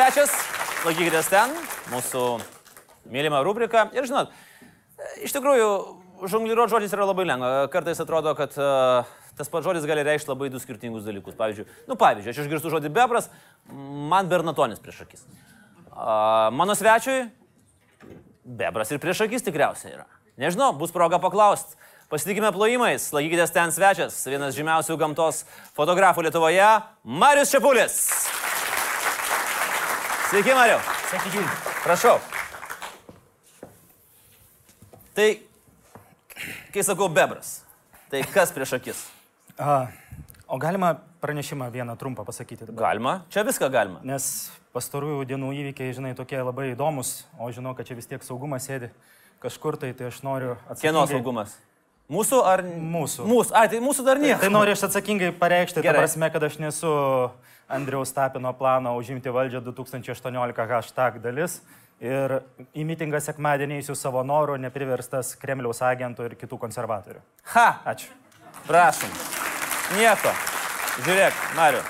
svečias, laikykitės ten, mūsų mylima rubrika. Ir žinot, iš tikrųjų, žongliruoti žodžiais yra labai lengva. Kartais atrodo, kad uh, tas pats žodis gali reikšti labai du skirtingus dalykus. Pavyzdžiui, nu, pavyzdžiui, aš išgirstu žodį bebras, man bernatonis prieš akis. Uh, mano svečiui bebras ir prieš akis tikriausiai yra. Nežinau, bus proga paklausti. Pasitikime plojimais, laikykitės ten svečias, vienas žymiausių gamtos fotografų Lietuvoje, Marius Šepulis. Sveiki, Mariu. Sveiki, Gyvi. Prašau. Tai, kai sakau bebras, tai kas prieš akis? A, o galima pranešimą vieną trumpą pasakyti dabar? Galima, čia viską galima. Nes pastarųjų dienų įvykiai, žinai, tokie labai įdomus, o žinau, kad čia vis tiek saugumas sėdi kažkur tai, tai aš noriu atsakyti. Kieno saugumas? Mūsų ar... Mūsų. Mūsų. Ai, tai mūsų dar nėra. Tai noriu aš atsakingai pareikšti, ta Gerai. prasme, kad aš nesu Andriaus Tapino plano užimti valdžią 2018 hashtag dalis. Ir į mitingą sekmadienį eisiu savo norų, nepriverstas Kremliaus agentų ir kitų konservatorių. Ha, Ačiū. prašom. Nieko. Žiūrėk, Mariu.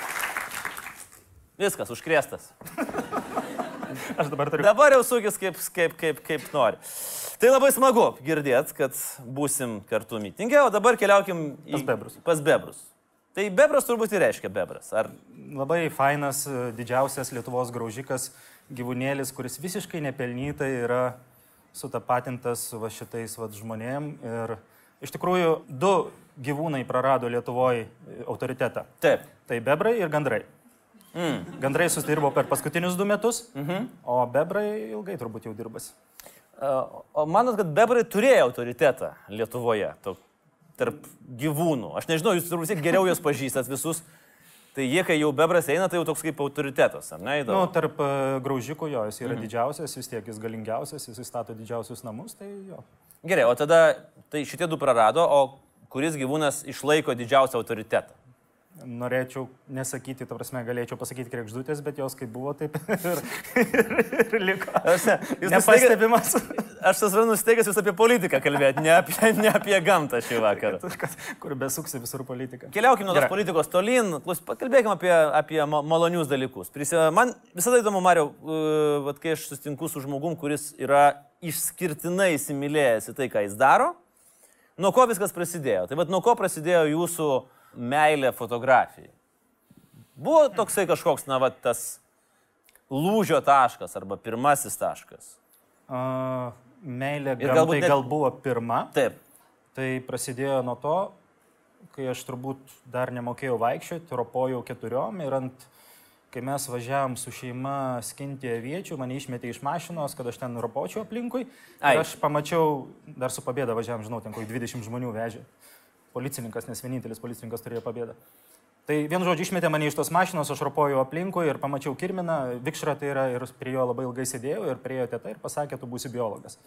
Viskas, užkrėstas. Aš dabar turiu. Dabar jau sukis kaip, kaip, kaip, kaip nori. Tai labai smagu girdėt, kad būsim kartu mitingė, o dabar keliaukim į... Pas bebrus. Pas bebrus. Tai bebras turbūt ir reiškia bebras. Ar Labai fainas, e, didžiausias Lietuvos graužikas gyvūnėlis, kuris visiškai nepelnytai yra sutapatintas su va šitais va žmonėm. Ir iš tikrųjų du gyvūnai prarado Lietuvoje autoritetą. taip? Tai bebrai ir gandrai. Mm. Gandrai susidirbo per paskutinius du metus, mhm. o bebrai ilgai turbūt jau dirbasi. O o manot, kad bebrai turėjo autoritetą Lietuvoje to, tarp gyvūnų? Aš nežinau, jūs turbūt geriau juos pažįstat visus. Tai jie, kai jau bebras eina, tai jau toks kaip autoritetas, ar ne? Na, nu, tarp e, graužikų jo, jis yra mhm. didžiausias, vis tiek jis galingiausias, jis stato didžiausius namus, tai jo. Gerai, o tada tai šitie du prarado, o kuris gyvūnas išlaiko didžiausią autoritetą? Norėčiau nesakyti, ta prasme, galėčiau pasakyti krekždutės, bet jos kaip buvo, taip ir, ir, ir liko. Aš, jūs nusteigia, Nepastebimas. aš tas vadinu nusteigęs jūs apie politiką kalbėti, ne apie, ne apie gamtą šį vakarą. Kur besuksi visur politika. Keliaukime nuo tos politikos tolyn, klaus- pakalbėkime apie, apie ma- malonius dalykus. Prisi, man visada įdomu, Mariau, uh, vat kai aš sustinku su žmogum, kuris yra išskirtinai įsimylėjęs į tai, ką jis daro, nuo ko viskas prasidėjo. Tai vad nuo ko prasidėjo jūsų meilė fotografijai? Buvo toksai kažkoks, na, va, tas lūžio taškas arba pirmasis taškas. Uh, meilė gamtai galbūt net- gal buvo pirma. Taip. Tai prasidėjo nuo to, kai aš turbūt dar nemokėjau vaikščioti, ropojau keturiom ir ant, kai mes važiavam su šeima skinti aviečių, mane išmetė iš mašinos, kad aš ten ropočiau aplinkui. Ai. Ir aš pamačiau, dar su pabėda važiavam, žinau, ten kokį 20 žmonių vežė. Policininkas, nes vienintelis policininkas turėjo pabėdą. Tai vienu žodžiu išmetė mane iš tos mašinos, aš ropojau aplinkui ir pamačiau Kirminą, Vikšrą tai yra ir prie jo labai ilgai sėdėjau ir priejo teta ir pasakė, tu būsi biologas.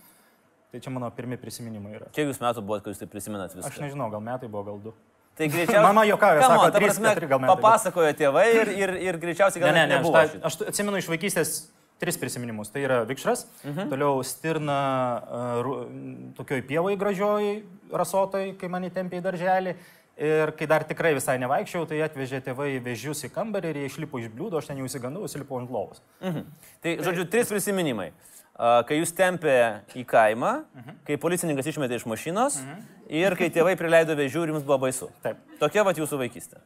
Tai čia mano pirmi prisiminimai yra. Kiek jūs metų buvote, kai jūs tai prisimenat viską? Aš nežinau, gal metai buvo, gal du. Tai greičiausiai. Mama Come sako, ta trys, keturi gal metai, Papasakojo tėvai ir, ir, ir greičiausiai Ne, gal ne, net ne, aš, šito. aš atsimenu iš vaikystės tris prisiminimus. Tai yra Vikšras, mhm. toliau Stirna uh, tokioj pievoj gražioj, rasotai, kai mane tempė į darželį. Ir kai dar tikrai visai nevaikščiau, tai atvežė tėvai vežius į kambarį ir jie išlipo iš bliūdo, aš ten jau įsigandau, įsilipau ant lovos. Mhm. Tai, žodžiu, trys prisiminimai. Kai jūs tempė į kaimą, Mhm. kai policininkas išmetė iš mašinos ir kai tėvai prileido vežių ir jums buvo baisu. Taip. Tokia va jūsų vaikystė.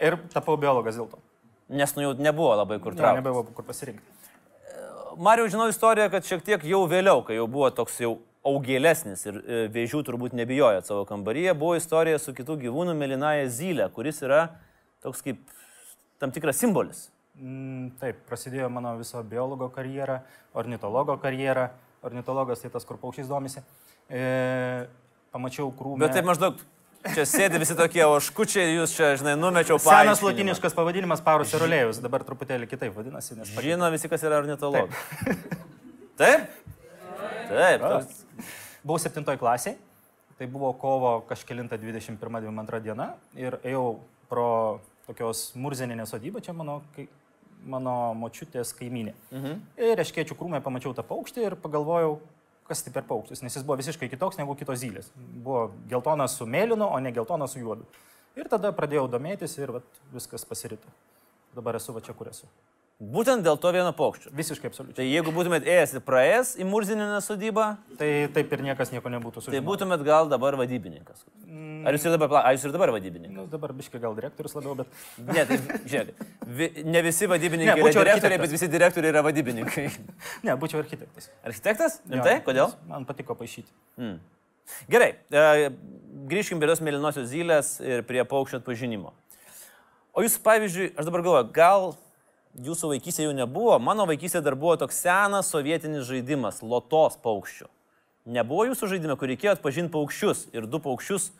Ir tapau biologas dėl to. Nes nu jau nebuvo labai kur traukti. nebebuvo kur pasirinkti. Mariu, žinau istoriją, kad šiek tiek jau vėliau, kai jau buvo toks jau augelesnis ir e, vėžių turbūt nebijojot savo kambaryje, buvo istorija su kitų gyvūnų Melinaja Zylė, kuris yra toks kaip tam tikras simbolis. Mm, taip, prasidėjo mano viso biologo karjera, ornitologo karjera. Ornitologas tai tas, kur paukščiais domisi. E, pamačiau krūmą. Bet taip maždaug, čia sėdi visi tokie oškučiai, jūs čia, žinai, numečiau Senas paaiškinimą. latiniškas pavadinimas Paurus Erolėjus, dabar truputėlį kitaip vadinasi, nes Žino visi, kas yra ornitologas. Taip? Taip. toks- buvau 7 klasiai, tai buvo kovo kažkėlinta 21-22 diena ir ėjau pro tokios murzeninės sodybą, čia mano, kai, mano močiutės kaiminė. Mhm. Ir iškėčių krūmę pamačiau tą paukštį ir pagalvojau, kas tai per paukštis, nes jis buvo visiškai kitoks negu kitos zylės. Buvo geltonas su mėlynu, o ne geltonas su juodu. Ir tada pradėjau domėtis ir vat, viskas pasirito. Dabar esu va čia, kur esu. Būtent dėl to vieno paukščio. Visiškai absoliučiai. Tai jeigu būtumėt ėjęs ir praėjęs į Murzininę sodybą, Tai taip ir niekas nieko nebūtų tai sužinojęs. būtumėt gal dabar vadybininkas. Ar jūs ir dabar, ar jūs ir dabar vadybininkas? Nu, dabar biškai gal direktorius labiau, bet... Ne, tai žiūrėk, vi, ne visi vadybininkai Ne, yra direktoriai, architektas. bet visi direktoriai yra vadybininkai. Ne, būčiau architektas. Architektas? Rimtai? Kodėl? Man patiko paaišyti. Mm. Gerai, e, grįžkim prie tos mėlynosios zylės ir prie paukščio atpažinimo. O jūs, pavyzdžiui, aš dabar galvoju, gal jūsų vaikystėje jau nebuvo, mano vaikystėje dar buvo toks senas sovietinis žaidimas - lotos paukščių. Nebuvo jūsų žaidime, kur reikėjo atpažinti paukščius ir du paukščius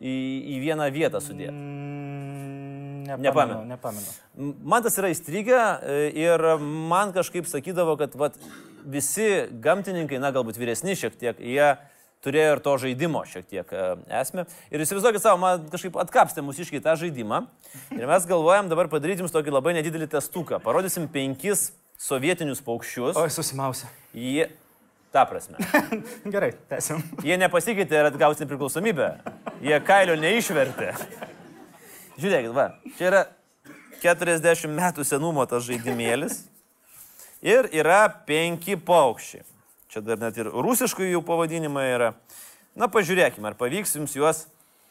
į, į vieną vietą sudėti. Mm, Nepamenu. nepamenu. Man tas yra įstrigę e, ir man kažkaip sakydavo, kad vat, visi gamtininkai, na galbūt vyresni šiek tiek, jie turėjo ir to žaidimo šiek tiek e, esmę. Ir įsivaizduokit savo, man kažkaip atkapstė mūsiškai tą žaidimą. Ir mes galvojam dabar padaryti jums tokį labai nedidelį testuką. Parodysim penkis sovietinius paukščius. Oi, susimausia. Jie, ta prasme, Gerai, tęsim. jie nepasikeitė ir atgaus nepriklausomybę. Jie kailio neišvertė. Žiūrėkit, va, čia yra 40 metų senumo tas žaidimėlis. Ir yra penki paukščiai. Čia dar net ir rusiškų jų pavadinimai yra. Na, pažiūrėkime, ar pavyks jums juos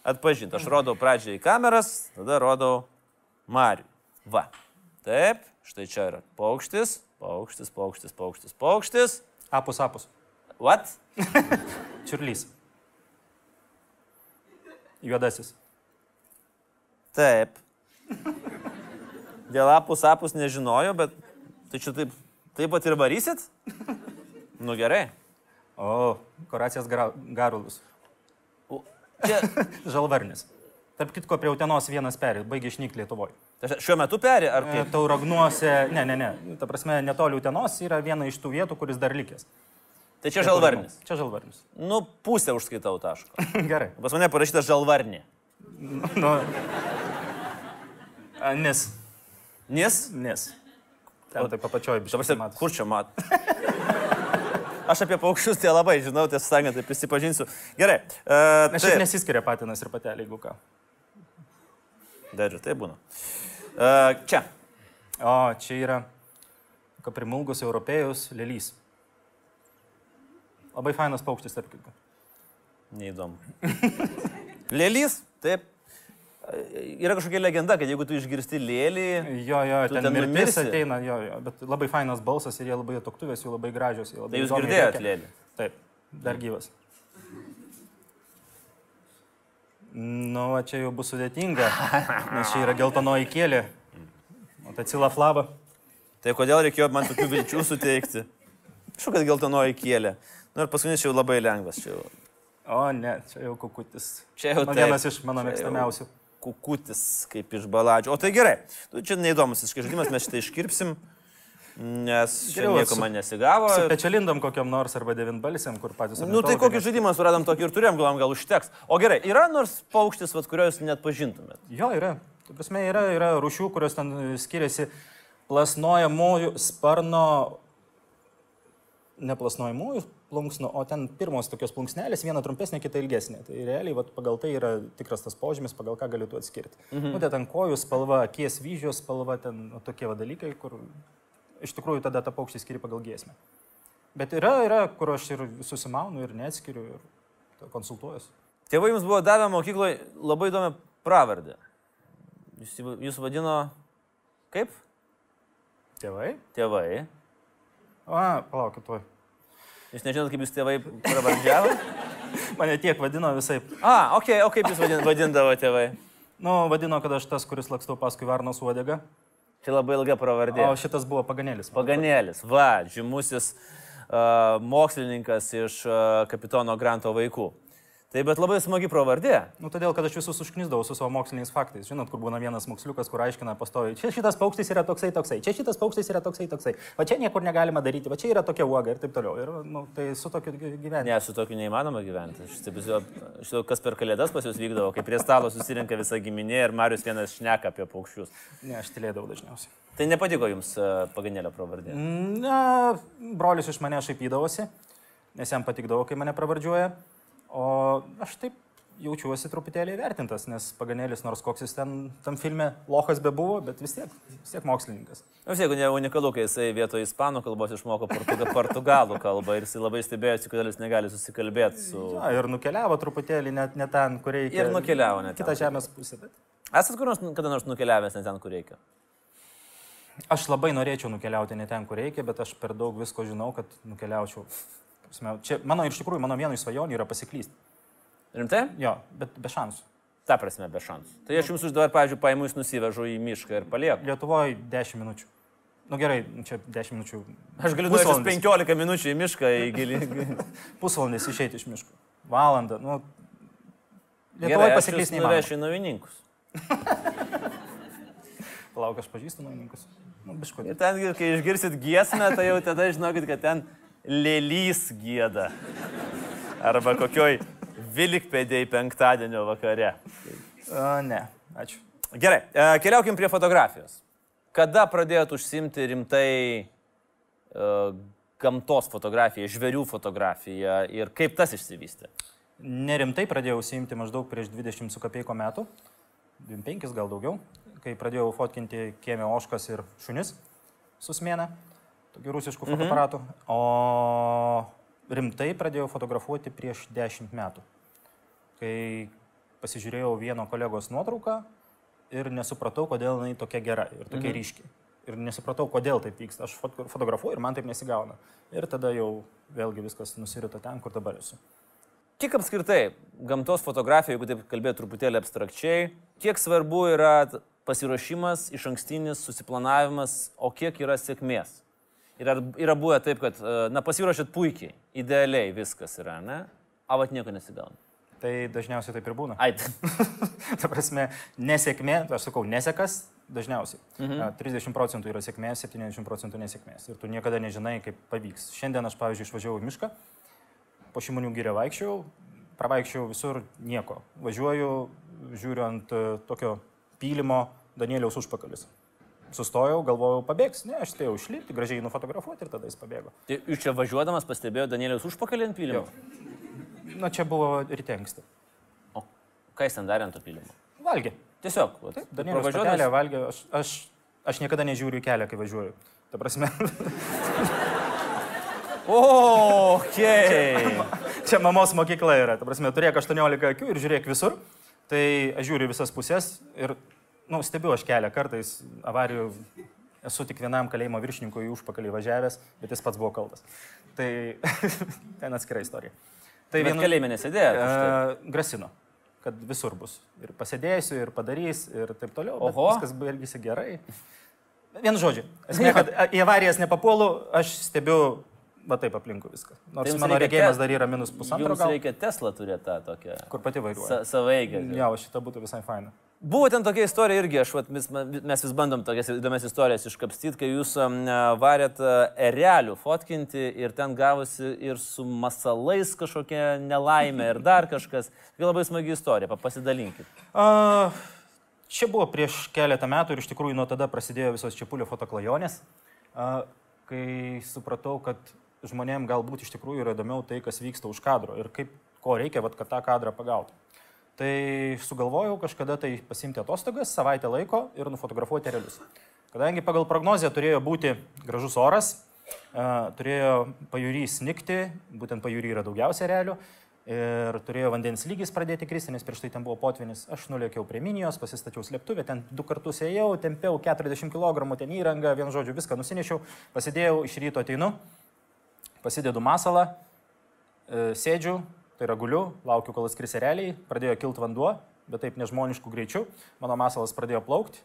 atpažinti. Aš rodau pradžiai kameras, tada rodau Mariu. Va. Taip, štai čia yra paukštis, paukštis, paukštis, paukštis, paukštis. Apus, apus. What? Čiurlys. Juodasis. Taip. Dėl apus apus nežinojo, bet tai čia taip, taip pat ir varysit? Nu gerai. O, koracijas garulus. O, Čia, Žalvarnis. Tarp kitko, prie Utenos vienas peri, baigė išnykti Lietuvoje. tai šiuo metu peri, ar kaip? Tauragnuose, ne, ne, ne, ta prasme, netoli Utenos yra viena iš tų vietų, kuris dar likęs. Tai čia žalvarnis. Čia žalvarnis. Nu, pusę užskaitau taško. Gerai. Pas mane parašyta žalvarnė. Nu, a, nes, Nes? nes. Ten tai papačioj Dabar biškai sakau, kur čia mat? Aš apie paukščius tai labai žinau, tiesą sakant, tai prisipažinsiu. Gerai. Uh, Nes šiaip nesiskiria patinas ir patelė, jeigu ką. Dar ir tai būna. Uh, čia. O, čia yra kaprimulgus europėjus lėlys. Labai fainas paukštis, tarp kitko. Neįdomu. Lėlys, taip. Yra kažkokia legenda, kad jeigu tu išgirsti lėlį, Jo, jo, ten, ten mirtis numirsi? ateina, jo, jo, bet labai fainas balsas ir jie labai atoktuvės, jų labai gražios. Labai tai jūs įdomiai girdėjot rėkia. lėlį. Taip, dar gyvas. Nu, čia jau bus sudėtinga, nes čia yra geltonoji kėlė. O tai cilaflava. Tai kodėl reikėjo man tokių vilčių suteikti? Šu, kad geltonoji kėlė. Nu ir paskutinis čia jau labai lengvas. Čia jau, O ne, čia jau kukutis. čia jau Nu, vienas iš mano Čia jau mėgstamiausių. Kukutis kaip iš baladžio. O tai gerai. Nu, čia neįdomus visiškai žaidimas, mes šitą iškirpsim. Nes Geriau nieko man nesigavo. Su pečelindom kokiam nors arba devintbalsiam, kur patys. Nu tai kokį žaidimą suradom tokį ir turėjom, galvom, gal užteks. O gerai, yra nors paukštis, vat, kurio jūs net pažintumėt. Jo, yra. Tai prasme, yra, yra rūšių, kurios ten skiriasi plasnojamųjų sparno, neplasnojamųjų plunksnų, o ten pirmos tokios plunksnelės, viena trumpesnė, kita ilgesnė. Tai realiai vat, pagal tai yra tikras tas požymis, pagal ką galėtų atskirti. Mhm. Nu, tai ten kojų spalva, akies vyžios spalva, ten nu, tokie va dalykai, kur iš tikrųjų tada tą paukštį skiri pagal giesmę. Bet yra, yra, kur aš ir susimaunu ir neatskiriu ir konsultuojuosi. Tėvai jums buvo davę mokykloje labai įdomią pravardę. Jūs, jūs vadino kaip? Tėvai? Tėvai. A, palaukit, tuoj. Jūs nežinot, kaip jūs tėvai pravardžiavo? Mane tiek vadino visai. A, okei, okay, o kaip jūs vadin, vadindavo tėvai? Nu, vadino, kad aš tas, kuris lakstau paskui Varnos uodegą. Čia labai ilga pravardė. O šitas buvo paganėlis. Paganėlis, va, žymusis uh, mokslininkas iš uh, kapitono Granto vaikų. Tai bet labai smagi pravardė. Nu, todėl, kad aš visus užknisdavau su savo moksliniais faktais. Žinot, kur būna vienas moksliukas, kur aiškina pastoviai, čia šitas paukštis yra toksai, toksai, čia šitas paukštis yra toksai, toksai, va čia niekur negalima daryti, va čia yra tokia uoga ir taip toliau. Ir, nu, tai su tokiu gy- gyvenimu. Ne, su tokiu neįmanoma gyventi. Žinau, kas per kalėdas pas jūs vykdavo, kai prie stalo susirinka visa giminė ir Marius vienas šneka apie paukščius. Ne, aš tylėdavau dažniausiai. Tai nepatiko jums uh, paganėlio pravardė. Na, brolius iš mane šaipydavosi, nes jam patikdavo, kai mane pravardžiuoja. O aš taip jaučiuosi truputėlį vertintas, nes Paganėlis, nors koks jis ten tam filme lohas be buvo, bet vis tiek, vis tiek mokslininkas. Na, vis tiek ne unikalu, kai jisai vietoje ispanų kalbos išmoko portuga, portugalų kalbą ir jisai labai stebėjosi, kodėl jis negali susikalbėti su... Ja, ir nukeliavo truputėlį net ne ten, kur reikia. Ir nukeliavo net. Kita žemės pusė. Bet... Esat kur nors kada nors nukeliavęs ne ten, kur reikia? Aš labai norėčiau nukeliauti ne ten, kur reikia, bet aš per daug visko žinau, kad nukeliaučiau. Čia mano iš tikrųjų, mano viena iš svajonių yra pasiklysti. Rimtai? Jo, bet be šansų. Ta prasme, be šansų. Tai aš jums už dabar, pavyzdžiui, paimu jūs nusivežu į mišką ir palieku. Lietuvoje 10 minučių. Na nu, gerai, čia 10 minučių. Aš galiu nuvežti 15 minučių į mišką į gilį. Pusvalandis išeiti iš miško. Valandą. Nu, Lietuvoje pasiklysti neįmanoma. Nuvešiu į navininkus. Palauk, aš pažįstu navininkus. Nu, biškut. Ir ten, kai išgirsit giesmę, tai jau tada žinokit, kad ten lėlys gėda. Arba kokioj Vilkpėdėjai penktadienio vakare. A, ne, ačiū. Gerai, e, keliaukim prie fotografijos. Kada pradėjot užsimti rimtai uh, gamtos fotografiją, žvėrių fotografiją ir kaip tas išsivystė? Nerimtai pradėjau užsimti maždaug prieš 20 su kapeiko metų, 25 gal daugiau, kai pradėjau fotkinti kiemė oškas ir šunis su smėna, tokiu rusišku mhm. fotoaparatu. O rimtai pradėjau fotografuoti prieš 10 metų kai pasižiūrėjau vieno kolegos nuotrauką ir nesupratau, kodėl jinai tokia gera ir tokia mhm. ryški. Ir nesupratau, kodėl taip vyksta. Aš fotografuoju ir man taip nesigauna. Ir tada jau vėlgi viskas nusirito ten, kur dabar esu. Kiek apskritai gamtos fotografija, jeigu taip kalbėti truputėlį abstrakčiai, kiek svarbu yra pasiruošimas, iš ankstinis susiplanavimas, o kiek yra sėkmės? Ir ar yra buvę taip, kad, na, pasiruošėt puikiai, idealiai viskas yra, ne? Avat nieko nesigauna. Tai dažniausiai taip ir būna. Ai. Ta prasme, nesėkmė, aš sakau, nesekas dažniausiai. Mhm. 30 procentų yra sėkmės, 70 procentų nesėkmės. Ir tu niekada nežinai, kaip pavyks. Šiandien aš, pavyzdžiui, išvažiavau į mišką, po šimonių gyrę vaikščiau, pravaikščiau visur nieko. Važiuoju, žiūriu ant e, tokio pylimo Danieliaus užpakalis. Sustojau, galvojau, pabėgs, ne, aš spėjau išlipti, gražiai nufotografuoti ir tada jis pabėgo. Tai jūs čia važiuodamas pastebėjote Danieliaus užpakalį ant pylimo? Na, čia buvo ryte anksti. O ką jis ten darė ant to pylimo? Valgė. Tiesiog. Danielius važiuoja, valgė. Aš, aš, aš niekada nežiūriu į kelią, kai važiuoju. Ta prasme. o, okay. čia, čia mamos mokykla yra. Ta prasme, turėk 18 akių ir žiūrėk visur. Tai aš žiūriu visas pusės ir, nu, stebiu aš kelią. Kartais avarijų esu tik vienam kalėjimo viršininkui užpakalį važiavęs, bet jis pats buvo kaltas. Tai ten atskira istorija. Tai vien kalėjime nesėdėjo. E, grasino, kad visur bus. Ir pasėdėsiu, ir padarys, ir taip toliau. Oho. Viskas baigėsi gerai. Vien žodžiu. Esmė, kad į avarijas nepapuolu, aš stebiu va taip aplinkui viską. Nors tai mano regėjimas dar yra minus pusantro. Gal reikia Tesla turėti tą tokią. Kur pati vairuoja. Sa Savaigę. Jo, šitą būtų visai faina. Buvo ten tokia istorija irgi, aš, vat, mes, mes vis bandom tokias įdomias istorijas iškapstyti, kai jūs um, varėt erelių fotkinti ir ten gavosi ir su masalais kažkokia nelaimė ir dar kažkas. Tai labai smagi istorija, pasidalinkit. Uh, čia buvo prieš keletą metų ir iš tikrųjų nuo tada prasidėjo visos Čiapulio fotoklajonės, uh, kai supratau, kad žmonėm galbūt iš tikrųjų yra įdomiau tai, kas vyksta už kadro ir kaip, ko reikia, vat, kad tą kadrą pagautų. Tai sugalvojau kažkada tai pasimti atostogas, savaitę laiko ir nufotografuoti realius. Kadangi pagal prognozę turėjo būti gražus oras, turėjo pajūry snikti, būtent pajūry yra daugiausia realių, ir turėjo vandens lygis pradėti kristi, nes prieš tai ten buvo potvinis. Aš nulėkiau prie minijos, pasistačiau slėptuvę, ten du kartus ėjau, tempiau 40 kg ten įrangą, vien žodžiu viską nusinešiau, pasidėjau, iš ryto ateinu, pasidedu masalą, e, sėdžiu, Tai yra guliu, laukiu, kol atskris realiai, pradėjo kilti vanduo, bet taip nežmoniškų greičių, mano masalas pradėjo plaukti,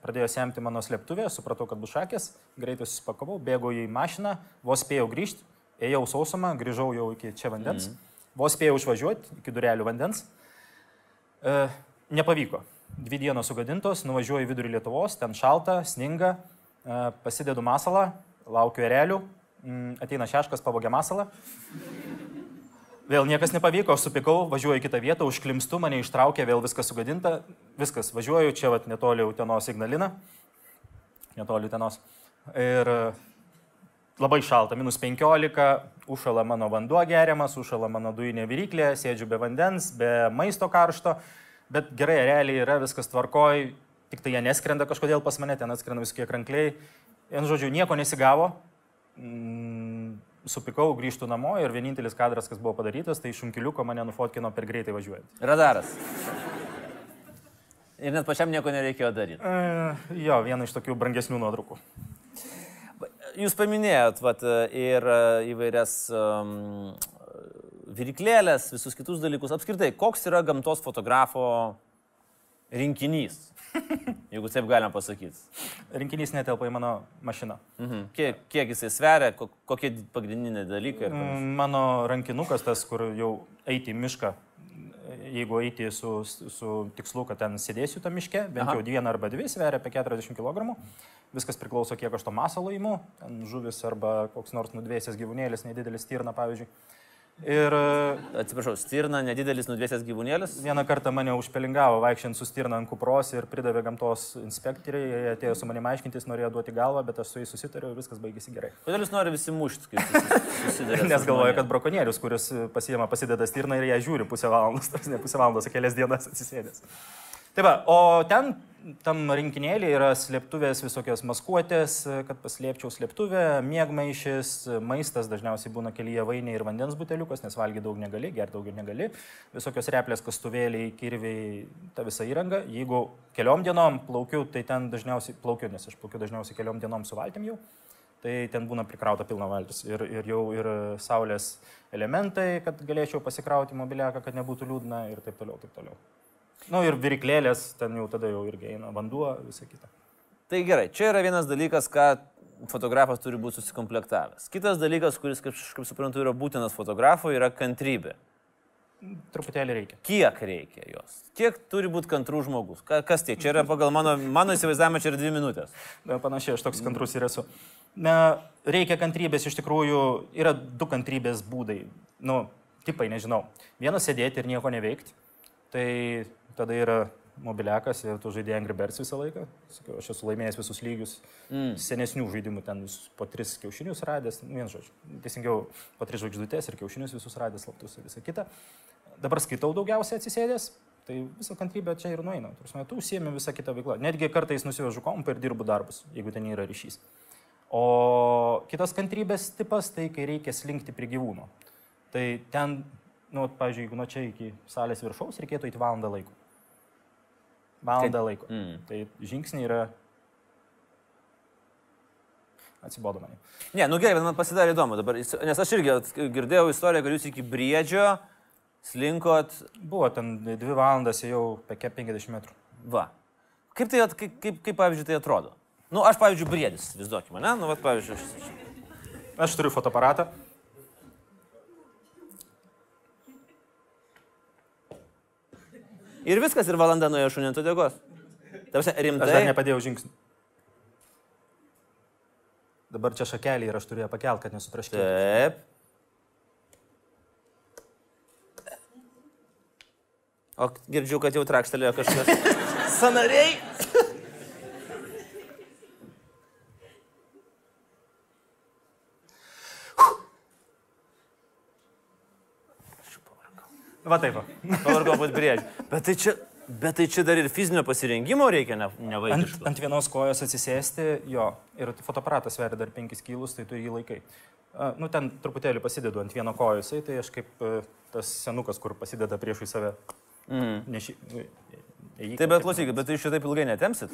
pradėjo semti mano slėptuvę, supratau, kad bus šakės, greitai susipakavau, bėgau į mašiną, vos spėjau grįžti, ėjau sausumą, grįžau jau iki čia vandens, mm. vos spėjau išvažiuoti iki durelių vandens. E, nepavyko. Dvi dienos sugadintos, nuvažiuoju į vidurį Lietuvos, ten šalta, sninga, e, pasidedu masalą, laukiu erelių, mm, ateina šeškas, pavogė masalą. Vėl niekas nepavyko, aš supikau, važiuoju į kitą vietą, užklimstu, mane ištraukė, vėl viskas sugadinta, viskas, važiuoju, čia vat, netoli Utenos Ignalina, netoli Utenos. Ir labai šalta, minus 15, užšala mano vanduo geriamas, užšala mano dujinė viryklė, sėdžiu be vandens, be maisto karšto, bet gerai, realiai yra viskas tvarkoj, tik tai jie neskrenda kažkodėl pas mane, ten atskrenda visokie krankliai. Vienu žodžiu, nieko nesigavo, mm, supikau, grįžtų namo ir vienintelis kadras, kas buvo padarytas, tai šunkiliuko mane nufotkino per greitai važiuojant. Radaras. Ir net pačiam nieko nereikėjo daryti. E, jo, viena iš tokių brangesnių nuotraukų. Jūs paminėjot vat, ir e, įvairias um, viriklėlės, visus kitus dalykus. Apskritai, koks yra gamtos fotografo rinkinys? Jeigu taip galima pasakyti. Rinkinys netelpa į mano mašiną. Mhm. Kiek, kiek jisai sveria, ko- kokie pagrindiniai dalykai? Mm, Mano rankinukas, tas, kur jau eiti į mišką, jeigu eiti su, su tikslu, kad ten sėdėsiu tam miške, bent Aha. jau dieną arba dvi, sveria apie 40 kg. Viskas priklauso, kiek aš to masalo įimu, žuvis arba koks nors nudvėsęs gyvūnėlis, nedidelis stirna, pavyzdžiui. Ir Atsiprašau, stirna, nedidelis nudvėsęs gyvūnėlis. vieną kartą mane užpelingavo vaikščiant su stirna ant kupros ir pridavė gamtos inspektoriai, jie atėjo su manimi aiškintis, norėjo duoti galvą, bet aš su jais susitariau ir viskas baigėsi gerai. Kodėl jūs nori visi mušti, kai susidarėte? Nes galvoju, kad brakonierius, kuris pasiema, pasideda stirną ir ją žiūri pusę valandos, ne pusę valandos, kelias dienas atsisėdęs. Tai va, o ten, tam rinkinėlį yra slėptuvės visokios maskuotės, kad paslėpčiau slėptuvę, mėgmaišis, maistas dažniausiai būna kelyje vainiai ir vandens buteliukas, nes valgyti daug negali, gerti daugiau negali, visokios replės, kastuvėliai, kirviai, ta visa įranga. Jeigu keliom dienom plaukiu, tai ten dažniausiai plaukiu, nes aš plaukiu dažniausiai keliom dienom su valtim jau tai ten būna prikrauta pilna valtis. Ir, ir jau ir saulės elementai, kad galėčiau pasikrauti mobiliaką, kad nebūtų liūdna ir taip toliau, taip toliau. Na nu, ir viriklėlės, ten jau tada jau irgi eina vanduo, visa kita. Tai gerai, čia yra vienas dalykas, ką fotografas turi būti susikomplektavęs. Kitas dalykas, kuris, kaip, kaip suprantu, yra būtinas fotografui, yra kantrybė. Truputėlį reikia. Kiek reikia jos? Kiek turi būti kantrų žmogus? Ka, kas tiek? Čia yra pagal mano, mano įsivaizdavimą, čia yra dvi minutės. Na, Panašiai, aš toks kantrus ir esu. Na, reikia kantrybės, iš tikrųjų, yra du kantrybės būdai. Nu, tipai, nežinau. Vienas sėdėti ir nieko neveikti. Tai tada yra mobiliakas ir tu žaidėjai Angry Birds visą laiką. Sakiau, aš esu laimėjęs visus lygius mm. senesnių žaidimų, ten visus po tris kiaušinius radęs, nu, vien žodžiu. Teisingiau, po tris žvaigždutės ir kiaušinius visus radęs, slaptus ir visą kitą. Dabar skaitau daugiausiai atsisėdęs, tai visą kantrybę čia ir nueina. Prasme, tu užsiemi visą kitą veiklą. Netgi kartais nusivežu kompą ir dirbu darbus, jeigu ten yra ryšys. O kitas kantrybės tipas, tai kai reikia slinkti prie gyvūno. Tai ten, nu, pavyzdžiui, jeigu nuo čia iki salės viršaus reikėtų įti valandą laiko. Valandą laiko. Mm. Tai žingsniai yra... Atsibodo mane. Ne, nu gerai, bet man pasidarė įdomu dabar, nes aš irgi girdėjau istoriją, kad jūs iki briedžio slinkot, Buvo ten dvi valandas, jau apie 50 metrų. va. Kaip tai, kaip, kaip, kaip pavyzdžiui, tai atrodo? Nu, aš, pavyzdžiui, briedis, vis duokime, ne? Nu, va, pavyzdžiui, aš... Aš turiu fotoaparatą. Ir viskas, ir valanda nuėjo šunė ant uodegos. Tarsi, Aš dar rimtai. nepadėjau žingsnių. Dabar čia šakelį ir aš ją pakelt, kad nesutraškėtų. Taip. O girdžiu, kad jau trakštelėjo kažkas. Sanariai. Va taip. Va. Pavargo pat briedžiai. Bet tai čia, bet tai čia dar ir fizinio pasirengimo reikia, ne, ne Ant, vaikiško. ant vienos kojos atsisėsti, jo, ir fotoaparatas sveria dar 5 kilus, tai tu jį laikai. A, Nu, ten truputėlį pasidedu ant vieno kojos, tai aš kaip e, tas senukas, kur pasideda priešui save. Mm. Neši... Ėjik, Taip, bet klausykit, bet jūs šitaip ilgai netemsit.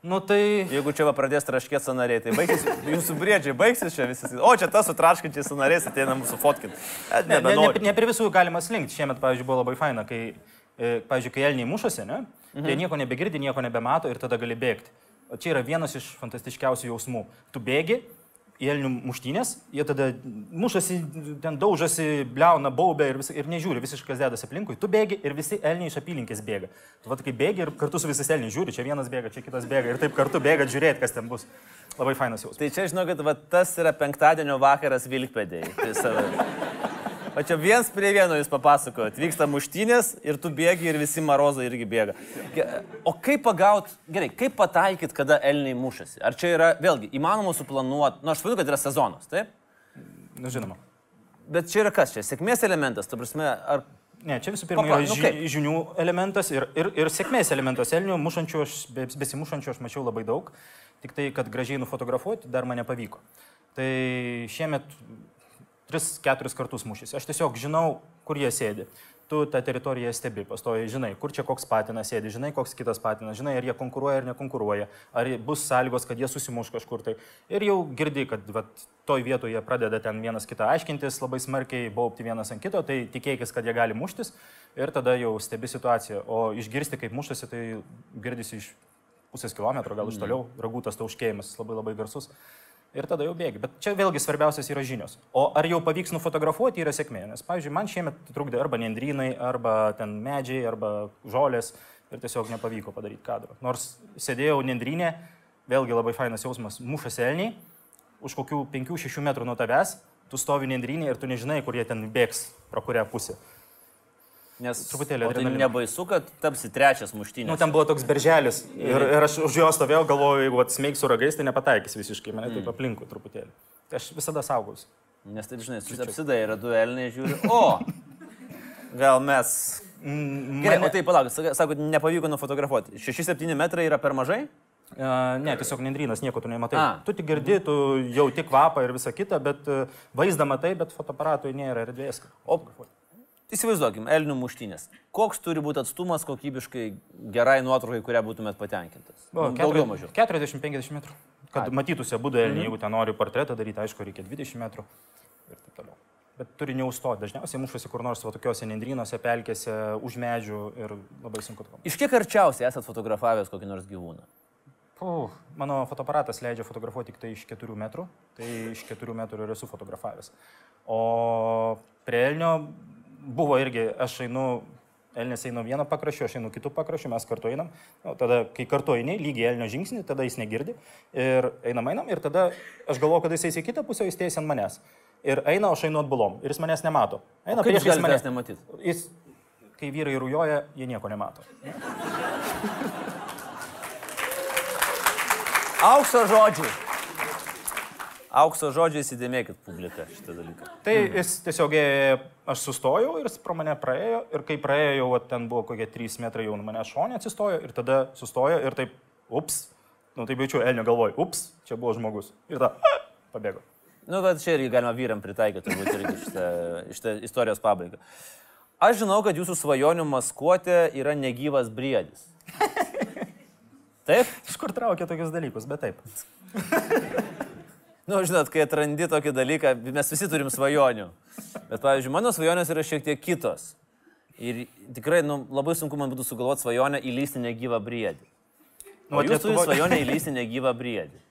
Nu tai... Jeigu čia va pradės traškėti sanariai, tai baigsis, jūsų briedžiai baigsis čia visi. O čia tas su traškinčiais sanariais ateina mūsų fotkinti. Ne, ne, ne, ne prie visų galima slinkti. Šiemet, pavyzdžiui, buvo labai faina, kai, e, pavyzdžiui, kai elniai mušosi, ne? Mhm. Tai nieko nebegirdi, nieko nebemato ir tada gali bėgti. O čia yra vienas iš fantastiškiausių jausmų. Tu bėgi į elnių muštynės, jie tada mušasi, ten daužasi, bleuna, baubia ir, vis, ir nežiūri, visiškai dėdas aplinkui. Tu bėgi ir visi elniai iš apylinkės bėga. Tu va kai bėgi ir kartu su visais elniais žiūri, čia vienas bėga, čia kitas bėga ir taip kartu bėga žiūrėti, kas ten bus. Labai fainas jausmas. Tai čia žinau, kad va, tas yra penktadienio vakaras Vilkpėdėjai. Tai. O čia viens prie vieno jūs papasakojot. Vyksta muštynės ir tu bėgi ir visi marozai irgi bėga. O kaip pagaut, gerai, kaip pataikyt, kada elniai mušasi? Ar čia yra, vėlgi, įmanoma suplanuoti, nu aš suprantu, kad yra sezonas, taip? Na, žinoma. Bet čia yra kas čia? Sėkmės elementas, tu prasme, ar... Ne, čia visų pirma Papra- yra nu ži kaip? žinių elementas ir, ir, ir sėkmės elementas. Elnių mušančių, aš, be- besimušančių aš mačiau labai daug, tik tai, kad gražiai nufotografuoti dar man nepavyko. Tai šiemet 3-4 kartus mušys. Aš tiesiog žinau, kur jie sėdi. Tu tą teritoriją stebi, pastoji, žinai, kur čia koks patinas sėdi, žinai, koks kitas patinas, žinai, ar jie konkuruoja ar nekonkuruoja, ar bus sąlygos, kad jie susimuš kažkur tai. Ir jau girdi, kad vat, toj vietoje pradeda ten vienas kitą aiškintis, labai smarkiai baupti vienas ant kito, tai tikėkis, kad jie gali muštis ir tada jau stebi situaciją. O išgirsti, kaip mušasi, tai girdisi iš pusės kilometro, gal iš toliau, ragūtas tauškėjimas, labai labai garsus. Ir tada jau bėgi. Bet čia vėlgi svarbiausias yra žinios. O ar jau pavyks nufotografuoti yra sėkmė. Nes, pavyzdžiui, man šiemet trukdė arba nendrynai, arba ten medžiai, arba žolės ir tiesiog nepavyko padaryti kadro. Nors sėdėjau nendrynė, vėlgi labai fainas jausmas, mušas elniai, už kokių 5-6 metrų nuo tavęs, tu stovi nendrynė ir tu nežinai, kur jie ten bėgs, pro kurią pusę. Nes Truputėlį tai nebaisu, kad tapsi trečias muštynės. Nu, ten buvo toks berželis ir, ir aš už jo stovėjau, galvojau, jeigu atsmeiksiu ragais, tai nepataikys visiškai, mane taip aplinkui truputėlį. Tai aš visada saugausi. Nes taip, žinai, susipsidai yra du elniai, žiūri. O, gal mes. Mm, Gerai, mane- o tai palauk, sak- sakot, nepavyko nufotografuoti. 6-7 metrai yra per mažai? A, Ne, tiesiog nendrynas, nieko tu nematai. A. Tu tik girdi, tu jau tik kvapą ir visą kitą, bet e, vaizdą matai, bet fotoaparatui nėra erdvės. O įsivaizduokim, elnių muštynės. Koks turi būti atstumas kokybiškai gerai nuotraukai, kurią būtumėt patenkintas? O, Daugiau mažiau. 40-50 metrų. Kad matytųsi abu elniai, jeigu ten nori portretą daryti, aišku, reikia 20 metrų ir taip toliau. Bet turi neustoti. Dažniausiai mušasi kur nors va tokiuose nendrynuose, pelkėse, už medžių ir labai sunku to. Iš kiek arčiausiai esat fotografavęs kokį nors gyvūną? Puh, mano fotoaparatas leidžia fotografuoti tik tai iš 4 metrų, tai iš 4 metrų ir esu fotografavęs. O prie Elnio buvo irgi, aš einu, Elnis eina vieno pakraščio, aš einu kitų pakraščių, mes kartu einam. Nu, tada, kai kartu eini, lygiai Elnio žingsnį, tada jis negirdi. Ir einam, einam, ir tada aš galvoju, kad jis eis į kitą pusę, jis teisė ant manęs. Ir eina, aš einu atbulom. Ir jis manęs nemato. Eina galite mane. manęs nematyti? Jis, kai vyrai rūjoja, jie nieko nemato. Aukso žodžiai. Aukso žodžiai įsidėmėkit publiką šitą dalyką. Tai jis tiesiog, ėjo, aš sustojau ir jis pro mane praėjo ir kai praėjo, jau ten buvo kokie 3 metrai jau nuo mane šonė atsistojo ir tada sustojo ir taip, ups, nu taip jaučiu, Elnio galvoj, ups, čia buvo žmogus. Ir ta, pabėgo. Nu, bet čia irgi galima vyram pritaikyti, turbūt irgi šitą, šitą istorijos pabaigą. Aš žinau, kad jūsų svajonių maskuotė yra negyvas briedis. Taip? Iš kur traukia tokius dalykus, bet taip. Nu, žinot, kai atrandi tokį dalyką, mes visi turim svajonių. Bet, pavyzdžiui, mano svajonės yra šiek tiek kitos. Ir tikrai, nu, labai sunku man būtų sugalvoti svajonę įlysti negyvą briedį. Nu, O vat jūs turite svajonę įlysti negyvą briedį.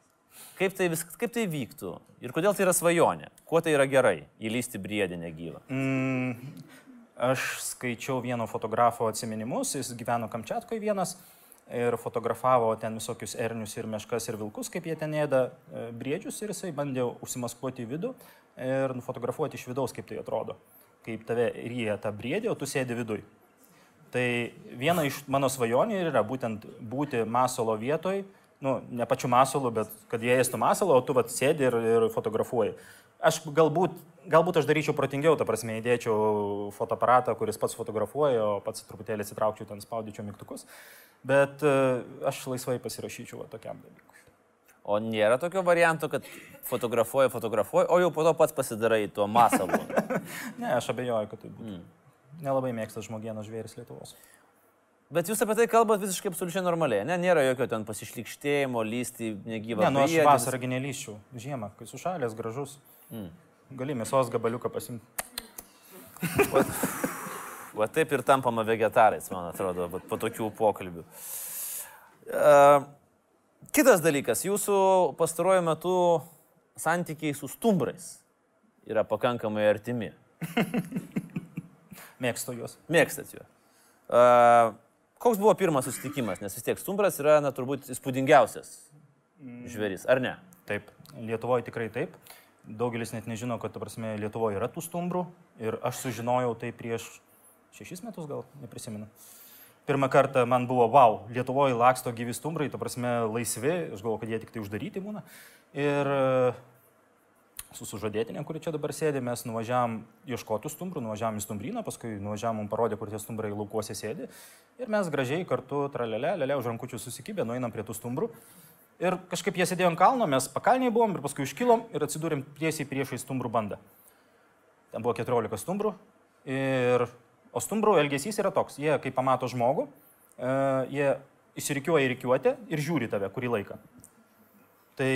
Kaip tai, vis, kaip tai vyktų? Ir kodėl tai yra svajonė? Kuo tai yra gerai įlysti briedį negyvą? Mm, aš skaičiau vieno fotografo atsiminimus, jis gyveno Kamčiatkoje vienas ir fotografavo ten visokius ernius ir meškas ir vilkus, kaip jie ten ėda e, briedžius ir jisai bandė užsimaskuoti į vidų ir nufotografuoti iš vidaus, kaip tai atrodo. Kaip tave ryja tą briedį, o tu sėdi viduj. Tai viena iš mano svajonių yra būtent būti masalo vietoj, nu, ne pačiu masalu, bet kad jie ėstų masalą, o tu vat sėdi ir, ir fotografuoji. Aš galbūt, galbūt aš daryčiau protingiau, ta prasme, įdėčiau fotoaparatą, kuris pats fotografuoja, o pats truputėlį atsitraukčiau ten, spaudyčiau mygtukus, bet e, aš laisvai pasirašyčiau va, tokiam dalykui. O nėra tokio varianto, kad fotografuoji, fotografuoji, o jau po to pats pasidarai tuo masalu. Ne, aš abejoju, kad tai būtų. Mm. Nelabai mėgsta žmogienos žvėris Lietuvos. Bet jūs apie tai kalbate visiškai absoliučiai normaliai, ne? Nėra jokio ten pasišlikštėjimo, lysti negyvą. Ne, nu aš vasarą genelyščiau, žiemą, kai sušalęs, gražus. Mm. Gali mėsos gabaliuką pasimti. Va taip ir tampama vegetarais, man atrodo, po tokių pokalbių. Uh, kitas dalykas, jūsų pastaruoju metu santykiai su stumbrais yra pakankamai artimi. Mėgstu juos. Mėgstat juos. Uh, koks buvo pirmas susitikimas, nes vis tiek stumbras yra, na, turbūt įspūdingiausias žvėris, ar ne? Taip, Lietuvoje tikrai taip. Daugelis net nežino, kad, ta prasme, Lietuvoje yra tų stumbrų ir aš sužinojau tai prieš šešis metus, gal neprisimenu. Pirmą kartą man buvo, wow, Lietuvoje laksto gyvi stumbrai, ta prasme, laisvi, aš galvoju, kad jie tik tai uždaryti būna. Ir e, su sužadėtinė, kuri čia dabar sėdi, mes nuvažiavam ieškoti stumbrų, nuvažiavam į stumbryną, paskui nuvažiavam, mums parodė, kur tie stumbrai laukuose sėdi. Ir mes gražiai kartu, tralelė, lelė, už rankučių susikibę, nueinam prie tų stumbrų. Ir kažkaip jie sėdėjo ant kalno, mes pakalniai buvom ir paskui iškilom ir atsidūrėm tiesiai priešai stumbrų bandą. Ten buvo 14 stumbrų. Ir, o stumbrų elgesys yra toks, jie kai pamato žmogų, e, jie įsirikiuoja į rikiuotę ir žiūri tave kurį laiką. Tai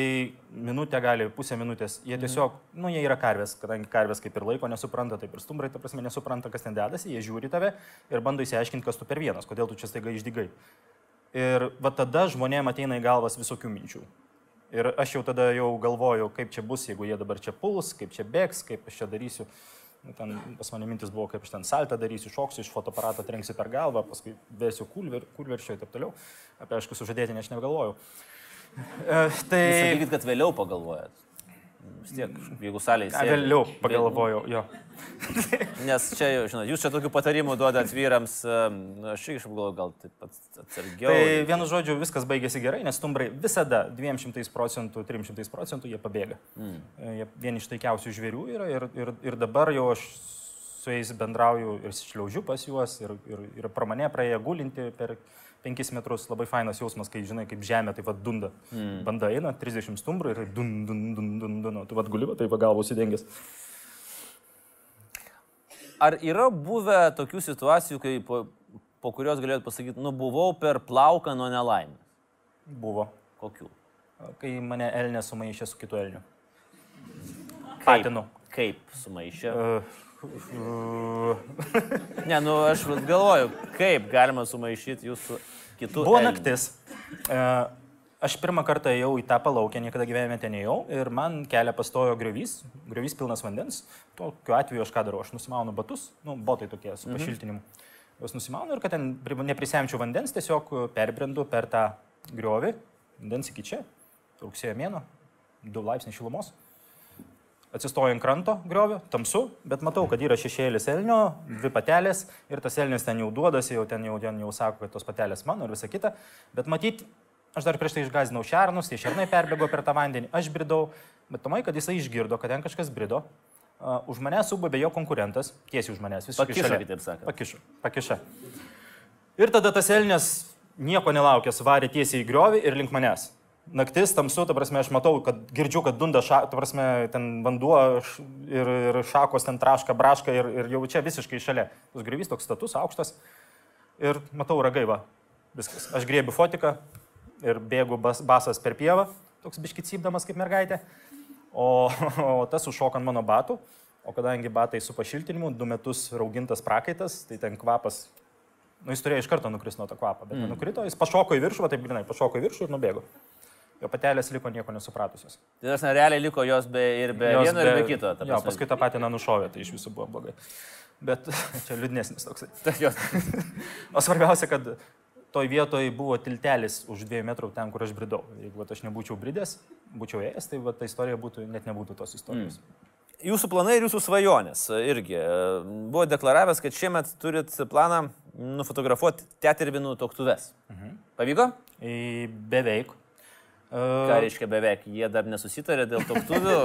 minutę gali, pusę minutės. Jie tiesiog, nu, jie yra karvės, kadangi karvės kaip ir laiko nesupranta, taip ir stumbrai, ta prasme, nesupranta, kas ten dedasi, jie žiūri tave ir bando įsiaiškinti, kas tu per vienas, kodėl tu čia staiga išdygai. Ir va tada žmonėm ateina į galvas visokių minčių. Ir aš jau tada jau galvoju, kaip čia bus, jeigu jie dabar čia puls, kaip čia bėgs, kaip aš čia darysiu. Nu, ten pas mane mintis buvo, kaip aš ten saltą darysiu, šoksiu iš fotoaparato, trenksiu per galvą, paskui vėsiu kulver, kulveršio ir taip toliau. Apie aišku, sužadėtinį aš negalvojau. E, tai... Sakykit, kad vėliau pagalvojat. Vis tiek, jeigu salėje sėdi. Vėliau pagalvojau, jo. Nes čia, žinot, jūs čia tokių patarimų duodat vyrams, aš irgi galvoju, gal taip pat atsargiau. Tai vienu žodžiu, viskas baigėsi gerai, nes stumbrai visada 200 procentų, 300 procentų jie pabėga. Mm. Jie vieni iš taikiausių žvėrių yra ir, ir, ir dabar jau aš su jais bendrauju ir šliaužiu pas juos ir, ir, ir pro mane praėję gulinti per 5 metrus, labai fainas jausmas, kai žinai, kaip žemė taip pat dunda. Mm. Banda eina, 30 stumbrų ir dun, dun, dun, dun, dun, tu vad guliu, taip galvos įdengęs. Ar yra buvę tokių situacijų, kai po, po kurios galėtumėt pasakyti, nu buvau per plauką nuo nelaimės? Buvo. Kokių? Kai mane Elnė sumaišė su kitu Elniu. Kaip, Patinu. Kaip sumaišė? Uh, ne, nu aš galvoju, kaip galima sumaišyti jūsų kitų. Buvo elnių. naktis. E, aš pirmą kartą ėjau į tą palaukę, niekada gyvenime ten ėjau ir man kelią pastojo griovys, griovys pilnas vandens. Tokiu atveju aš ką darau, aš nusimaunu batus, nu, botai tokie su mhm. pašiltinimu. Mhm. Juos nusimaunu ir kad ten neprisemčiau vandens, tiesiog perbrendu per tą griovį, vandens iki čia, rugsėjo mėno, 2 laipsniai šilumos atsistoju ant kranto griovio, tamsu, bet matau, kad yra šešėlis elnio, dvi patelės ir tas elnis ten jau duodasi, jau ten jau, ten jau sako, kad tos patelės mano ir visa kita. Bet matyt, aš dar prieš tai išgazinau šernus, tie šernai perbėgo per tą vandenį, aš bridau, bet tomai, kad jisai išgirdo, kad ten kažkas brido. Uh, už mane subabė jo konkurentas, tiesiai už manęs, visiškai pakiša, šalia. Taip sakant. Pakiša, pakiša. Ir tada tas elnis nieko nelaukęs varė tiesiai į griovį ir link manęs naktis tamsu, ta prasme, aš matau, kad girdžiu, kad dunda, ša, ta prasme, ten vanduo ir, ir šakos ten traška, braška ir, ir jau čia visiškai šalia. Tas grįvys toks status, aukštas. Ir matau ragaivą. Viskas. Aš grėbiu fotiką ir bėgu bas, basas per pievą, toks biškicybdamas kaip mergaitė. O, o tas užšoka ant mano batų. O kadangi batai su pašiltinimu, du metus raugintas prakaitas, tai ten kvapas Nu, jis turėjo iš karto nukristi nuo to kvapo, bet mm. nukrito, jis pašoko į viršų, va taip grinai, pašoko į viršų ir nubėgo jo patelės liko nieko nesupratusios. Tai tas realiai liko jos be, ir be jos vieno, be, ir be kito. Jo, paskui tą patiną nušovė, tai iš visų buvo blogai. Bet čia liūdnesnis toksai. o svarbiausia, kad toj vietoje buvo tiltelis už dviejų metrų ten, kur aš bridau. Jeigu aš nebūčiau bridęs, būčiau ėjęs, tai va, ta istorija būtų, net nebūtų tos istorijos. Mm. Jūsų planai ir jūsų svajonės irgi. Buvo deklaravęs, kad šiemet turit planą nufotografuoti tetervinų toktuves. Mhm. Pavyko? Beveik. Ką reiškia beveik? Jie dar nesusitarė dėl toktuvių?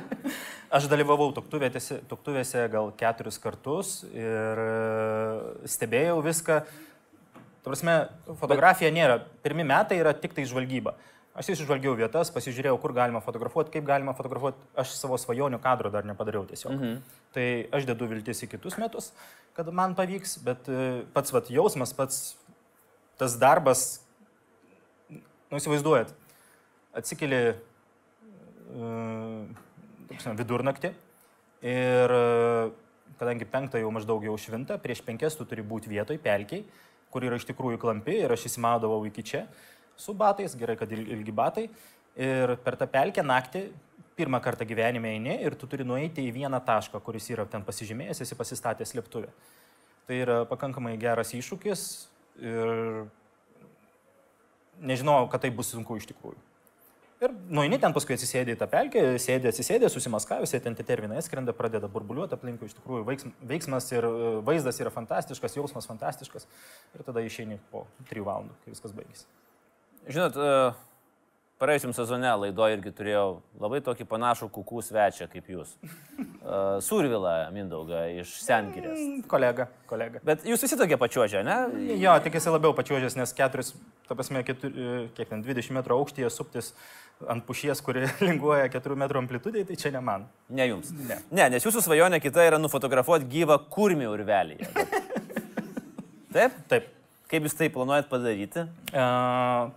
Aš dalyvavau toktuvėse, toktuvėse gal keturis kartus ir e, stebėjau viską. Tursime, fotografija nėra. Pirmi metai yra tik tai žvalgyba. Aš išžvalgiau vietas, pasižiūrėjau, kur galima fotografuoti, kaip galima fotografuoti. Aš savo svajonių kadro dar nepadariau tiesiog. Mhm. Tai aš dedu viltis į kitus metus, kad man pavyks, bet e, pats vat, jausmas, pats tas darbas, nu įsivaizduojat, atsikeli uh, vidurnaktį ir uh, kadangi penktą jau maždaug jau švinta, prieš penkias tu turi būti vietoj, pelkiai, kur yra iš tikrųjų klampi ir aš įsimaudavau iki čia su batais, gerai, kad ilgi batai. Ir per tą pelkę naktį pirmą kartą gyvenime eini ir tu turi nueiti į vieną tašką, kuris yra ten pasižymėjęs, esi pasistatęs slėptuvę. Tai yra pakankamai geras iššūkis ir nežinojau, kad tai bus sunku iš tikrųjų. Ir nueini ten paskui atsisėdė į tą pelkę, sėdė, atsisėdė, susimaskavęs, ten tie terminai skrenda, pradeda burbuliuoti aplinkui, iš tikrųjų veiksm, veiksmas ir e, vaizdas yra fantastiškas, jausmas fantastiškas. Ir tada išeini po trijų valandų, kai viskas baigėsi. Žinot, e, praėjusiam sezone laidoje irgi turėjau labai tokį panašų kukų svečią kaip jūs. Uh, Survila Mindauga iš Sengirės. Mm, Kolega, kolega. Bet jūs visi tokie pačiuožė, ne? Jo, tik esi labiau pačiuožęs, nes keturis, ta prasme, keturi, kiek ten 20 metrų aukštyje suptis ant pušies, kuri linguoja 4 metrų amplitudėje, tai čia ne man. Ne jums. Ne. Ne, nes jūsų svajonė kita yra nufotografuoti gyvą kurmį urvelėje. Taip? Taip. Kaip jūs tai planuojat padaryti? E,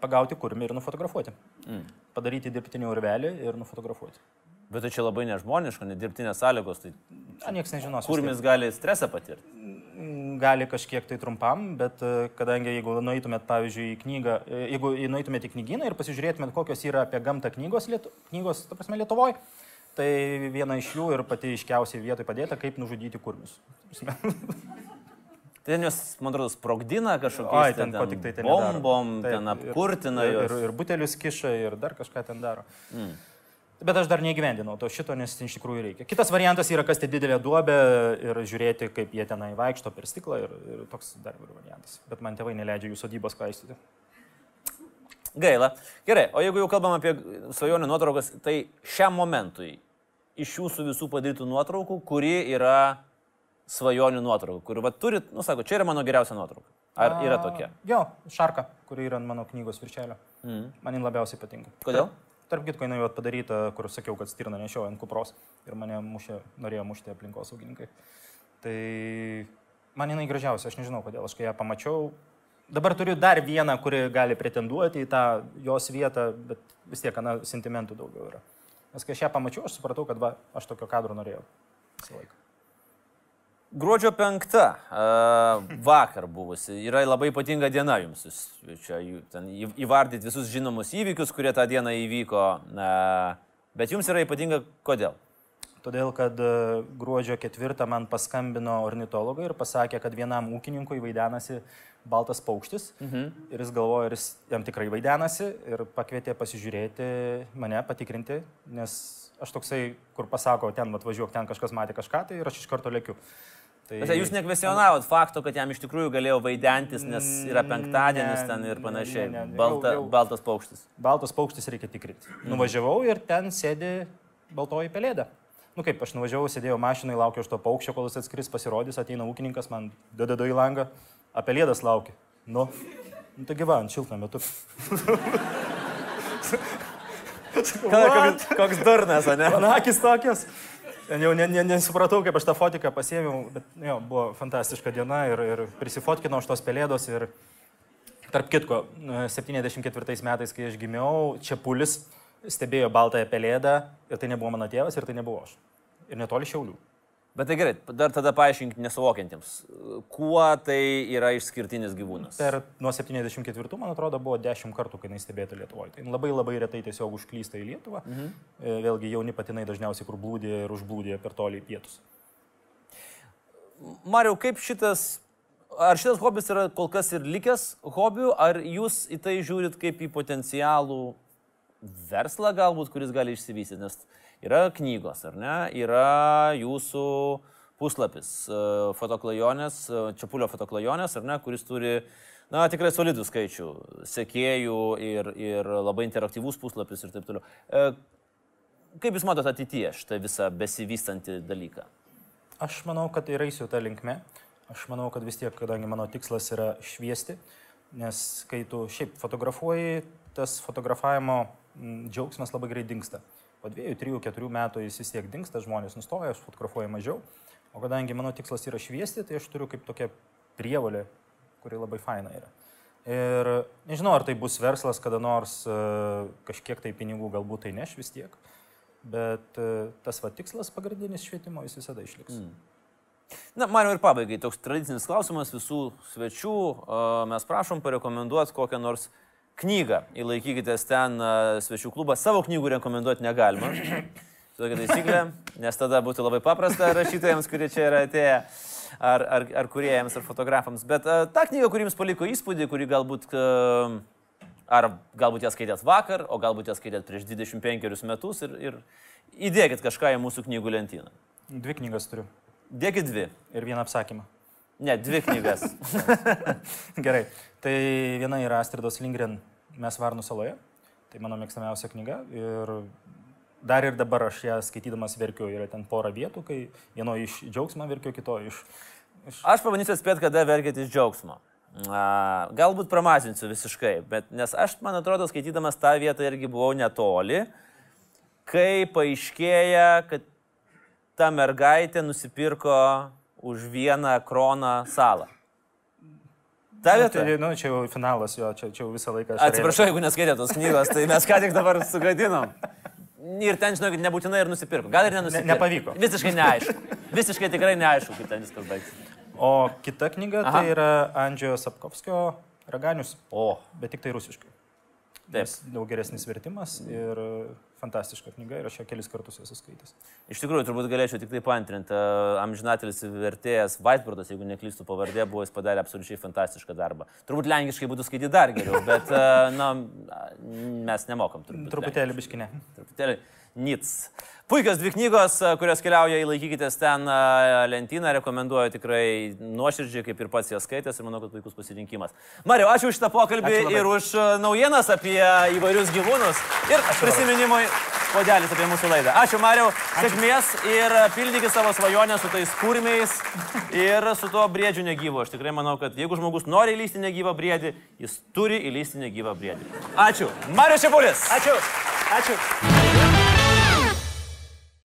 pagauti kurmį ir nufotografuoti. Mm. Padaryti dirbtinį urvelį ir nufotografuoti. Bet tai čia labai nežmoniška, nedirbtinės sąlygos, tai Na, niekas nežinos. kurmis gali stresą patirti. Gali kažkiek tai trumpam, bet e, kadangi jeigu nueitumėt, pavyzdžiui, į knygą, e, jeigu nueitumėt į knygyną ir pasižiūrėtumėt, kokios yra apie gamtą knygos, lietu, knygos ta prasme, Lietuvoje, tai viena iš jų ir pati iškiausiai vietoj padėta, kaip nužudyti kurmius. Ta prasme, Ten jos, man atrodo, sprogdina Oi, kažkokiais ten ko tik tai ten bombom, Taip, ten ir- apkurtina ir, juos. ir, ir butelius kiša, ir dar kažką ten daro. Mm. Bet aš dar neįgyvendinau to šito, nes iš tikrųjų reikia. Kitas variantas yra kasti didelę duobę ir žiūrėti, kaip jie tenai vaikšto per stiklą ir, ir toks dar yra variantas. Bet man tėvai neleidžia jų sodybos kaistyti. Gaila. Gerai, o jeigu jau kalbam apie svajonių nuotraukas, tai šiam momentui iš jūsų visų padarytų nuotraukų, kuri yra svajonių nuotrauka, kur va turit, nu sako, čia yra mano geriausia nuotrauka. Ar yra tokia? A, Jo, šarka, kuri yra ant mano knygos viršelio. Mm. Man jin labiausiai patinka. Kodėl? Tarp kitko, jinai jau padaryta, kur sakiau, kad stirną nešioju ant kupros ir mane mušė, norėjo mušti aplinkosaugininkai. Tai man jinai gražiausia, aš nežinau kodėl, aš kai ją pamačiau. Dabar turiu dar vieną, kuri gali pretenduoti į tą jos vietą, bet vis tiek, na, sentimentų daugiau yra. Nes kai aš ją pamačiau, aš supratau, kad va, aš tokio kadro norėjau. Visą laiką. Gruodžio penkta, e, vakar buvusi, yra labai ypatinga diena jums. Jūs čia įvardyti visus žinomus įvykius, kurie tą dieną įvyko. e, Bet jums yra ypatinga kodėl? Todėl, kad e, gruodžio ketvirtą man paskambino ornitologai ir pasakė, kad vienam ūkininkui vaidenasi baltas paukštis. Mhm. Ir jis galvoja, ar jis jam tikrai vaidenasi ir pakvietė pasižiūrėti mane, patikrinti, nes aš toksai, kur pasako, ten atvažiuok, ten kažkas matė kažką, tai ir aš iš karto lėkiu. Tai Bet jūs nekvesionavot fakto, kad jam iš tikrųjų galėjo vaidentis, nes yra penktadienis Ne, ten ir panašiai. ne, ne. Balta, Jau- jau- baltas paukštis. baltas paukštis reikia tikrinti. Nuvažiavau ir ten sėdi baltoji pelėda. Nu kaip, aš nuvažiavau, sėdėjau mašinai, laukiau iš to paukščio, kol jis atskris, pasirodys, ateina ūkininkas, man dedu į langą, apie lėdas laukia. Nu, nu tai gyva, ant šiltnamio tu. Koks, koks durnas, ne? Man akis tokios. Jau ne, ne, nesupratau, kaip aš tą fotiką pasėmiau, bet jo, buvo fantastiška diena ir, ir prisifotkinau iš tos pelėdos ir tarp kitko, 74 metais, kai aš gimiau, Čiapulis stebėjo baltąją pelėdą ir tai nebuvo mano tėvas ir tai nebuvo aš. Ir netoli šiaulių. Bet tai gerai, dar tada paaiškink nesuvokiantiems, kuo tai yra išskirtinis gyvūnas. Per nuo 74, man atrodo, buvo 10 kartų, kai jis stebėta Lietuvoje. Tai labai labai retai tiesiog užklysta į Lietuvą. Mhm. Vėlgi jauni patinai dažniausiai kur blūdė ir užblūdė per tolį į pietus. Mariau, kaip šitas, ar šitas hobis yra kol kas ir likęs hobiu, ar jūs į tai žiūrit kaip į potencialų verslą galbūt, kuris gali išsivystyti, nes yra knygos, ar ne, yra jūsų puslapis e, fotoklajonės, e, Čiapulio fotoklajonės, ar ne, kuris turi, na, tikrai solidų skaičių sekėjų ir, ir labai interaktyvus puslapis ir taip toliau. E, Kaip Jūs matote ateityje šitą visą besivystantį dalyką? Aš manau, kad ir eisiu tą linkmę. Aš manau, kad vis tiek, kadangi mano tikslas yra šviesti, nes kai tu šiaip fotografuoji, tas fotografavimo džiaugsmas labai greit dinksta. Po dviejų, trijų, keturių metų jis vis tiek dinksta, žmonės nustoja, aš fotografuoju mažiau. O kadangi mano tikslas yra šviesti, tai aš turiu kaip tokia prievalė, kuri labai faina yra. Ir nežinau, ar tai bus verslas, kada nors e, kažkiek tai pinigų galbūt tai neš vis tiek. Bet e, tas va tikslas pagrindinis švietimo jis visada išliks. Mm. Na, man ir pabaigai toks tradicinis klausimas visų svečių. A, Mes prašom parekomenduoti kokią nors knygą. Įlaikykitės ten a, svečių klubą. Savo knygų rekomenduoti negalima. Tokia taisyklė, nes tada būtų labai paprasta rašytojams, kurie čia yra atėję, ar, ar, ar kuriejams, ar fotografams. Bet a, ta knyga, kuri jums paliko įspūdį, kuri galbūt a, Ar galbūt jas skaitėt vakar, o galbūt jas skaitėt prieš 25 metus ir, ir įdėkit kažką į mūsų knygų lentyną. Dvi knygas turiu. Dėkit dvi. Ir vieną apsakymą. Ne, dvi knygas. Gerai. Tai viena yra Astridos Lindgren Mes Varnų saloje. Tai mano mėgstamiausia knyga. Ir dar ir dabar aš ją skaitydamas verkiu. Yra ten pora vietų, kai vieno iš džiaugsmą verkiu, kito iš... iš... Aš pabandysiu atspėti, kada verkit iš džiaugsmo. A, galbūt pramažinsiu visiškai, bet nes aš, man atrodo, skaitydamas tą vietą irgi buvau netoli, kai paaiškėja, kad ta mergaitė nusipirko už vieną kroną salą. Ta Nu, vieta. Tai, nu, čia jau finalas jo, čia, čia jau visą laiką. aš Atsiprašau, jeigu neskaitė tos knygos, tai mes ką tik dabar sugadinom. Ir ten, žinokit, nebūtinai ir nusipirko. Gal ir nenusipirko. Ne- nepavyko. Visiškai neaišku. Visiškai tikrai neaišku, kaip ten viskas baigsis. O kita knyga Aha. tai yra Andžiojo Sapkovskio Raganius, O, bet tik tai rusiškai. taip. Nes Daug geresnis vertimas ir fantastiška knyga ir aš ją kelis kartus esu skaitęs. Iš tikrųjų, turbūt galėčiau tik tai paantrinti. Amžinatelis vertėjas Weisburdas, jeigu neklystų pavardė, buvo jis padarė absoliučiai fantastišką darbą. Turbūt lenkiškai būtų skaityti dar geriau, bet, e, na, mes nemokam turbūt. Truputėlį biškinė. Truputėlį Nits. Puikios dvi knygos, a, kurios keliauja į laikykitės ten a, lentyną, rekomenduoju tikrai nuoširdžiai, kaip ir pats jas skaitęs ir manau, kad puikus pasirinkimas. Mariu, ačiū už šitą pokalbį ir už a, naujienas apie įvairius gyvūnus ir prisiminimui podelis apie mūsų laidą. Ačiū Mariu, sėkmės ir pildykit savo svajonę su tais kurmiais ir su tuo briedžiu negyvu. Aš tikrai manau, kad jeigu žmogus nori įlysti negyvą briedį, jis turi įlysti negyvą briedį. Ačiū. Mariu Šiapulis. Ačiū. Ačiū.